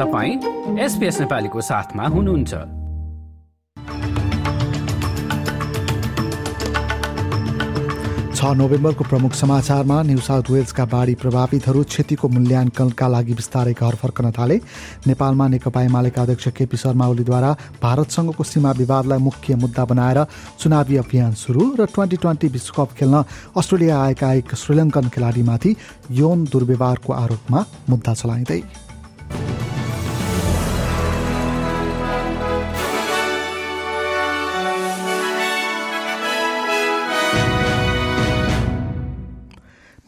तपाईँ एसपिएस नेपालीको साथमा हुनुहुन्छ। छ नोभेम्बरको प्रमुख समाचारमा न्यू साउथ वेल्सका बाढी प्रभावितहरू क्षतिको मूल्याङ्कनका लागि बिस्तारै घर फर्कन थाले। नेपालमा नेकपा एमालेका अध्यक्ष केपी शर्मा ओलीद्वारा भारतसँगको सीमा विवादलाई मुख्य मुद्दा बनाएर चुनावी अभियान सुरु र ट्वेन्टी ट्वेन्टी विश्वकप खेल्न अस्ट्रेलिया आएका एक श्रीलङ्कन खेलाडीमाथि यौन दुर्व्यवहारको आरोपमा मुद्दा चलाइँदै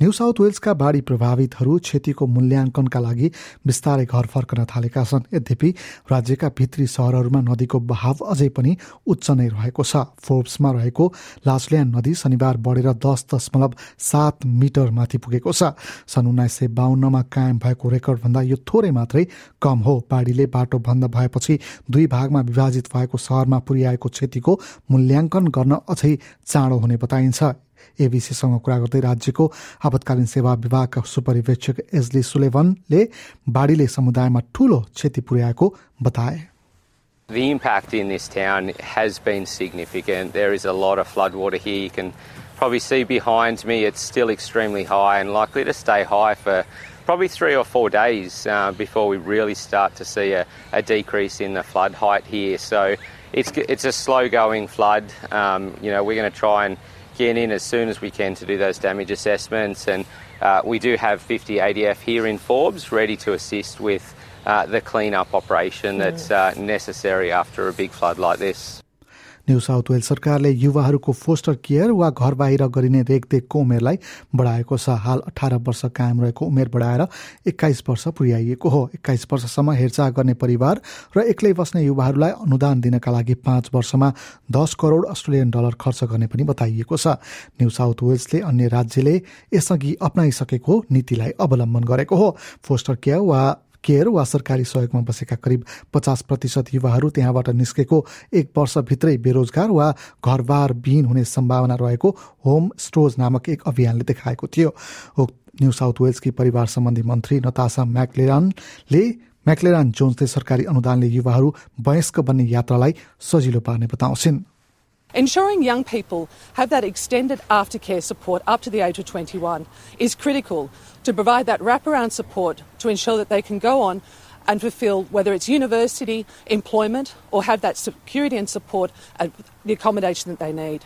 न्यू साउथ वेल्सका बाढी प्रभावितहरू क्षतिको मूल्याङ्कनका लागि बिस्तारै घर फर्कन थालेका छन्। यद्यपि राज्यका भित्री सहरहरूमा नदीको बहाव अझै पनि उच्च नै रहेको छ। फोर्ब्समा रहेको लासल्यान्ड नदी शनिबार बढेर दस दशमलव सात मिटर माथि पुगेको छ। सन् उन्नाइस सय बाहन्नमा कायम भएको रेकर्डभन्दा यो थोरै मात्रै कम हो। बाढीले बाटो बन्द भएपछि दुई भागमा विभाजित भएको सहरमा पुर्याएको क्षतिको मूल्याङ्कन गर्न अझै चाँडो हुने बताइन्छ। एबिसीसँग कुरा गर्दै राज्यको आपतकालीन सेवा विभागका सुपरिवेक्षक एजली सुलेभनले बाढीले समुदायमा ठूलो क्षति पुर्याएको बताए The impact in this town has been significant. There is a lot of floodwater here. You can probably see behind me it's still extremely high and likely to stay high for probably three or four days uh, before we really start to see a, a, decrease in the flood height here. So it's, it's a slow going flood. Um, you know, we're going to try and get in as soon as we can to do those damage assessments. And uh, we do have 50 ADF here in Forbes ready to assist with uh, the clean-up operation that's uh, necessary after a big flood like this. New South Wales सरकारले युवाहरूको foster care वा घर बाहिर गरिने रेखदेखको उमेरलाई बढाएको छ। हाल अठार वर्ष कायम रहेको उमेर बढाएर एक्काइस वर्ष पुर्याइएको हो। एक्काइस वर्षसम्म हेरचाह गर्ने परिवार र एक्लै बस्ने युवाहरूलाई अनुदान दिनका लागि पाँच वर्षमा दस करोड अस्ट्रेलियन डलर खर्च गर्ने पनि बताइएको छ। न्यू साउथ वेल्सले अन्य राज्यले यसअघि अप्नाइसकेको नीतिलाई अवलम्बन गरेको हो। फोस्टर केयर वा केयर वा सरकारी सहयोगमा बसेका करिब पचास प्रतिशत युवाहरू त्यहाँबाट निस्केको एक वर्षभित्रै बेरोजगार वा घरबार विहीन हुने सम्भावना रहेको होम स्टोज नामक एक अभियानले देखाएको थियो। न्यू साउथ वेल्सकी परिवार सम्बन्धी मन्त्री नतासा म्याक्लेरानले म्याक्लेरान जोन्सले सरकारी अनुदानले युवाहरू वयस्क बन्ने यात्रालाई सजिलो पार्ने बताउँछिन्। Ensuring young people have that extended aftercare support up to the age of 21 is critical to provide that wraparound support to ensure that they can go on and fulfil whether it's university, employment, or have that security and support and the accommodation that they need.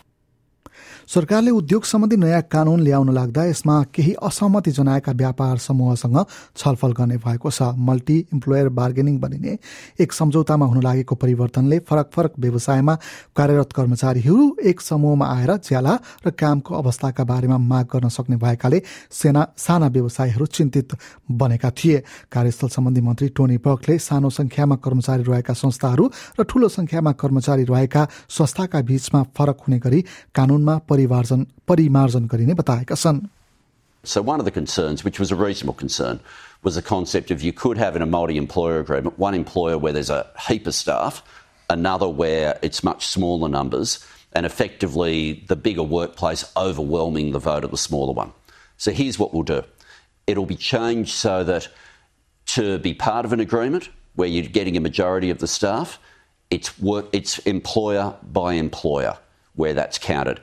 सरकारले उद्योग सम्बन्धी नयाँ कानून ल्याउन लाग्दा यसमा केही असहमति जनाएका व्यापार समूहसँग छलफल गर्ने भएको छ। मल्टी इम्प्लोयर बार्गेनिङ बनिने एक सम्झौतामा हुन लागेको परिवर्तनले फरक फरक व्यवसायमा कार्यरत कर्मचारीहरू एक समूहमा आएर ज्याला र कामको अवस्थाका बारेमा माग गर्न सक्ने भएकाले सेना साना व्यवसायीहरू चिन्तित बनेका थिए। कार्यस्थल सम्बन्धी मन्त्री टोनी बकले सानो संख्यामा कर्मचारी रहेका संस्थाहरू र ठूलो संख्यामा कर्मचारी रहेका संस्थाका बीचमा फरक हुने गरी कानूनमा परिमार्जन परिमार्जन गरिने बताएका छन् So one of the concerns, which was a reasonable concern, was the concept of you could have in a multi-employer agreement one employer where there's a heap of staff, another where it's much smaller numbers, and effectively the bigger workplace overwhelming the vote of the smaller one. So here's what we'll do. It'll be changed so that to be part of an agreement where you're getting a majority of the staff, it's work it's employer by employer where that's counted.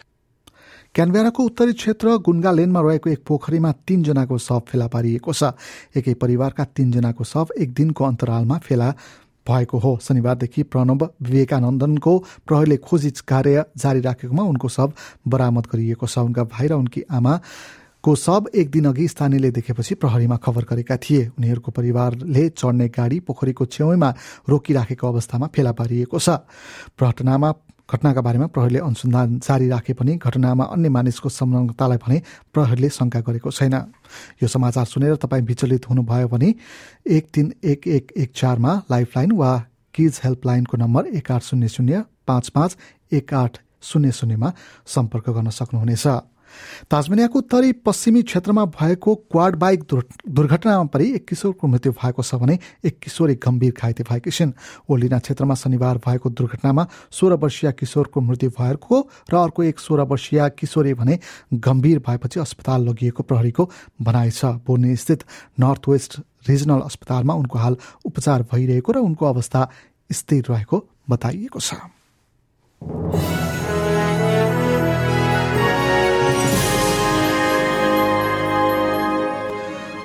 क्यानबेराको उत्तरी क्षेत्र गुन्गा लेनमा रहेको एक पोखरीमा तीनजनाको शव फेला पारिएको छ। एकै परिवारका तीनजनाको शव एक दिनको अन्तरालमा फेला भएको हो। शनिबारदेखि प्रणव विवेकानन्दनको प्रहरीले खोजी कार्य जारी राखेकोमा उनको शव बरामद गरिएको छ। उनका भाइ र उनकी आमा को शव एक दिन अघि स्थानीयले देखेपछि प्रहरीमा खबर गरेका थिए। उनीहरूको परिवारले चढ्ने गाडी पोखरीको छेउमा रोकिराखेको अवस्थामा फेला पारिएको छ। घटनामा घटनाका बारेमा प्रहरीले अनुसन्धान जारी राखे पनि घटनामा अन्य मानिसको संलग्नतालाई भने प्रहरीले शङ्का गरेको छैन। यो समाचार सुनेर तपाईँ विचलित हुनुभयो भने एक तिन एक एक एक चारमा लाइफलाइन वा किज हेल्पलाइनको नम्बर एक आठ शून्य शून्य पाँच पाँच एक आठ शून्य शून्यमा सम्पर्क गर्न सक्नुहुनेछ। ताजमेनियाको उत्तरी पश्चिमी क्षेत्रमा भएको क्वाड बाइक दुर्घटनामा परि एक किशोरको मृत्यु भएको छ भने एक किशोरी गम्भीर घाइते भएकी छिन्। ओलिना क्षेत्रमा शनिबार भएको दुर्घटनामा सोह्र वर्षीय किशोरको मृत्यु भएको र अर्को एक सोह्र वर्षीय किशोरी भने गम्भीर भएपछि अस्पताल लगिएको प्रहरीको भनाइ छ। बोर्ने स्थित नर्थ वेस्ट रिजनल अस्पतालमा उनको हाल उपचार भइरहेको र उनको अवस्था स्थिर रहेको बताइएको छ।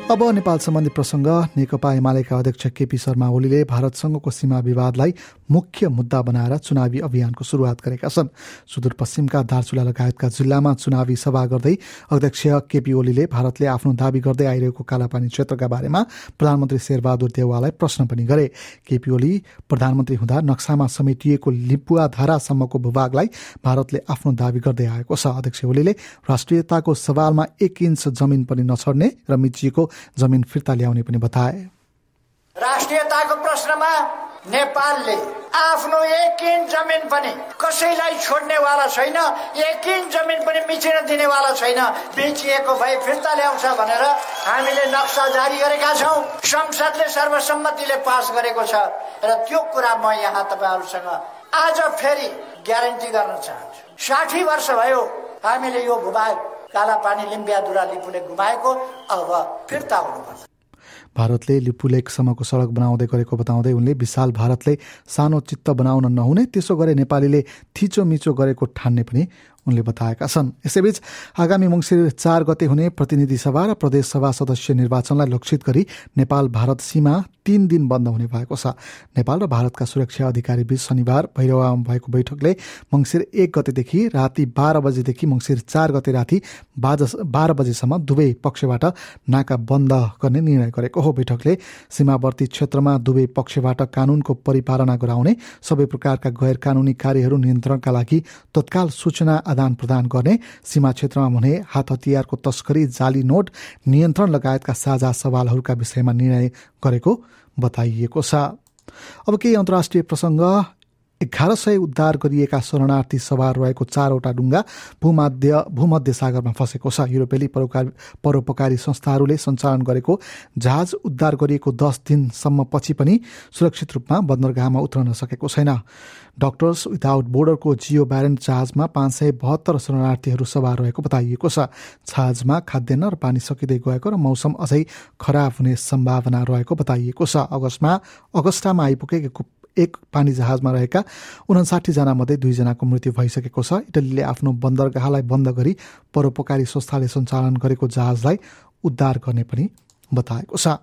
अब नेपाल सम्बन्धी प्रसङ्ग नेकपा एमालेका अध्यक्ष केपी शर्मा ओलीले भारतसँगको सीमा विवादलाई मुख्य मुद्दा बनाएर चुनावी अभियानको सुरुवात गरेका छन्। सुदूरपश्चिमका दार्चुला लगायतका जिल्लामा चुनावी सभा गर्दै अध्यक्ष केपी ओलीले भारतले आफ्नो दावी गर्दै आइरहेको कालापानी क्षेत्रका बारेमा प्रधानमन्त्री शेरबहादुर देवाललाई प्रश्न पनि गरे। केपी ओली प्रधानमन्त्री हुँदा नक्सामा समेटिएको लिपुवा धारासम्मको भूभागलाई भारतले आफ्नो दावी गर्दै आएको छ। अध्यक्ष ओलीले राष्ट्रियताको सवालमा एक इन्च जमिन पनि नछड्ने र मिचिएको जमिन फिर्ता ल्याउने पनि बताए। राष्ट्रियताको प्रश्नमा नेपालले आफ्नो एक इन्च जमिन पनि कसैलाई छोड्नेवाला छैन एक इन्च जमिन पनि मिचिन दिनेवाला छैन। बेचिएको भए फिर्ता ल्याउँछ भनेर हामीले नक्सा जारी गरेका छौँ। संसदले सर्वसम्मतिले पास गरेको छ र त्यो कुरा म यहाँ तपाईँहरूसँग आज फेरि ग्यारेन्टी गर्न चाहन्छु। साठी वर्ष भयो हामीले यो भूभाग कालापानी लिम्बियादुरा लिपुले गुमाएको अब फिर्ता हुनुपर्छ भारतले लिपुलेकसम्मको सडक बनाउँदै गरेको बताउँदै उनले विशाल भारतले सानो चित्त बनाउन नहुने त्यसो गरे नेपालीले थिचोमिचो गरेको ठान्ने पनि उनले बताएका छन्। यसैबीच आगामी मङ्सिर चार गते हुने प्रतिनिधि सभा र प्रदेश सभा सदस्य निर्वाचनलाई लक्षित गरी नेपाल भारत सीमा तीन दिन बन्द हुने भएको छ। नेपाल र भारतका सुरक्षा अधिकारी बीच शनिबार भैरवामा भएको बैठकले मङ्सिर एक गतेदेखि राति बाह्र बजेदेखि मङ्सिर चार गते राति बाह्र बजेसम्म दुवै पक्षबाट नाका बन्द गर्ने निर्णय गरेको हो। बैठकले सीमावर्ती क्षेत्रमा दुवै पक्षबाट कानूनको परिपालना गराउने सबै प्रकारका गैर कानूनी कार्यहरू नियन्त्रणका लागि तत्काल सूचना आदान प्रदान गर्ने सीमा क्षेत्रमा हुने हात हतियारको तस्करी जाली नोट नियन्त्रण लगायतका साझा सवालहरूका विषयमा निर्णय गरेको बताइएको छ। अब केही अन्तर्राष्ट्रिय प्रसङ्ग। एघार सय उद्धार गरिएका शरणार्थी सवार रहेको चारवटा डुङ्गा भूमध्य भूमध्य सागरमा फँसेको छ। युरोपेली परोपकारी परोपकारी संस्थाहरूले सञ्चालन गरेको जहाज उद्धार गरिएको दस दिनसम्म पछि पनि सुरक्षित रूपमा बन्दरगाहमा उत्रन सकेको छैन। डक्टर्स विदाउट बोर्डरको जियो ब्यारेन्ट जहाजमा पाँच सय बहत्तर शरणार्थीहरू सवार रहेको बताइएको छ। जहाजमा खाद्यान्न र पानी सकिँदै गएको र मौसम अझै खराब हुने सम्भावना रहेको बताइएको छ। अगस्तमा अगस्टामा आइपुगेको एक पानी जहाजमा रहेका उनासाठीजना मध्ये दुईजनाको मृत्यु भइसकेको छ। इटलीले आफ्नो बन्दरगाहलाई बन्द गरी परोपकारी संस्थाले सञ्चालन गरेको जहाजलाई उद्धार गर्ने पनि बताएको छ।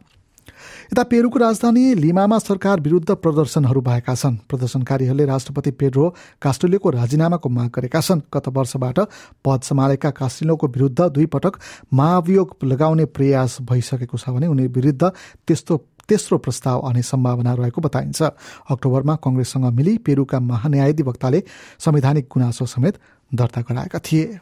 यता पेरुको राजधानी लिमामा सरकार विरुद्ध प्रदर्शनहरू भएका छन्। प्रदर्शनकारीहरूले राष्ट्रपति पेड्रो कास्टोलियोको राजीनामाको माग गरेका छन्। गत वर्षबाट पद सम्हालेका कास्टिलोको विरुद्ध दुई पटक महाभियोग लगाउने प्रयास भइसकेको छ भने उनी विरुद्ध त्यस्तो तेस्रो प्रस्ताव आउने सम्भावना रहेको बताइन्छ। अक्टोबरमा कङ्ग्रेससँग मिली पेरूका महान्यायाधिवक्ताले संवैधानिक गुनासो समेत दर्ता गराएका थिए।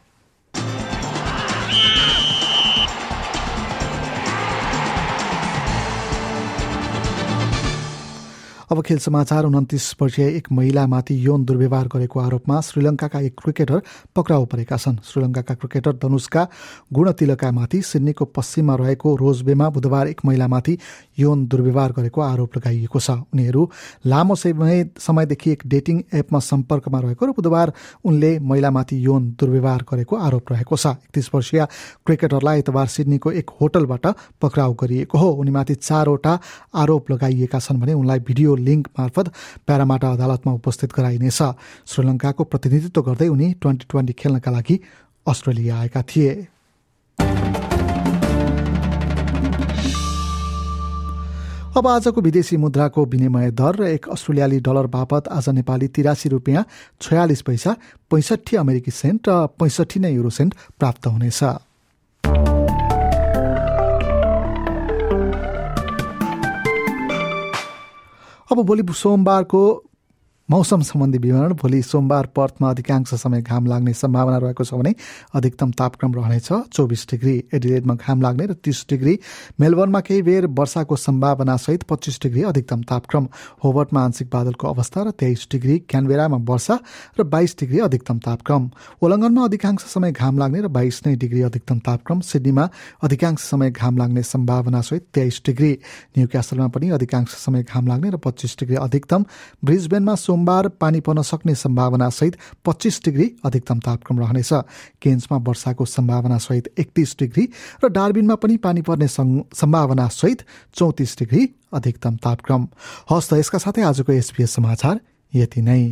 अब खेल समाचार उन्तिस वर्षीय एक महिलामाथि यौन दुर्व्यवहार गरेको आरोपमा श्रीलङ्काका एक क्रिकेटर पक्राउ परेका छन्। श्रीलङ्काका क्रिकेटर धनुषका गुणतिलकामाथि सिडनीको पश्चिममा रहेको रोजबेमा बुधबार एक महिलामाथि यौन दुर्व्यवहार गरेको आरोप लगाइएको छ। उनीहरू लामो समय समयदेखि एक डेटिङ एपमा सम्पर्कमा रहेको र बुधबार उनले महिलामाथि यौन दुर्व्यवहार गरेको आरोप रहेको छ। एकतिस वर्षीय क्रिकेटरलाई आइतबार सिडनीको एक होटलबाट पक्राउ गरिएको हो। उनीमाथि चारवटा आरोप लगाइएका छन् भने उनलाई भिडियो लिङ्क मार्फत प्यारामाटा अदालतमा उपस्थित गराइनेछ। श्रीलङ्काको प्रतिनिधित्व गर्दै उनी ट्वेन्टी ट्वेन्टी खेल्नका लागि अस्ट्रेलिया आएका थिए। अब आजको विदेशी मुद्राको विनिमय दर र एक अस्ट्रेलियाली डलर बापत आज नेपाली तिरासी रुपियाँ छयालिस पैसा पैँसठी अमेरिकी सेन्ट र पैँसठी नै युरो सेन्ट प्राप्त हुनेछ। अब भोलि सोमबारको मौसम सम्बन्धी विवरण भोलि सोमबार पर्थमा अधिकांश समय घाम लाग्ने सम्भावना रहेको छ भने अधिकतम तापक्रम रहनेछ। चौबिस डिग्री एडिलेडमा घाम लाग्ने र तीस डिग्री मेलबर्नमा केही बेर वर्षाको सम्भावना सहित पच्चिस डिग्री अधिकतम तापक्रम। होबर्टमा आंशिक बादलको अवस्था र तेइस डिग्री क्यानबेरामा वर्षा र बाइस डिग्री अधिकतम तापक्रम। ओलङ्गनमा अधिकांश समय घाम लाग्ने र बाइस नै डिग्री अधिकतम तापक्रम। सिडनीमा अधिकांश समय घाम लाग्ने सम्भावना सहित तेइस डिग्री। न्यू क्यासलमा पनि अधिकांश समय घाम लाग्ने र पच्चिस डिग्री अधिकतम। ब्रिजबेनमा सोमबार पानी पर्न सक्ने सम्भावना सहित पच्चिस डिग्री अधिकतम तापक्रम रहनेछ। केन्समा वर्षाको सम्भावना सहित एकतिस डिग्री र डार्बिनमा पनि पानी पर्ने सम्भावना सहित चौतिस डिग्री अधिकतम तापक्रम। हस्त यसका साथै आजको एसपीएस समाचार यति नै।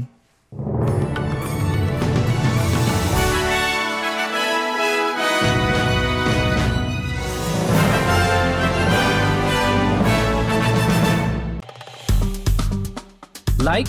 लाइक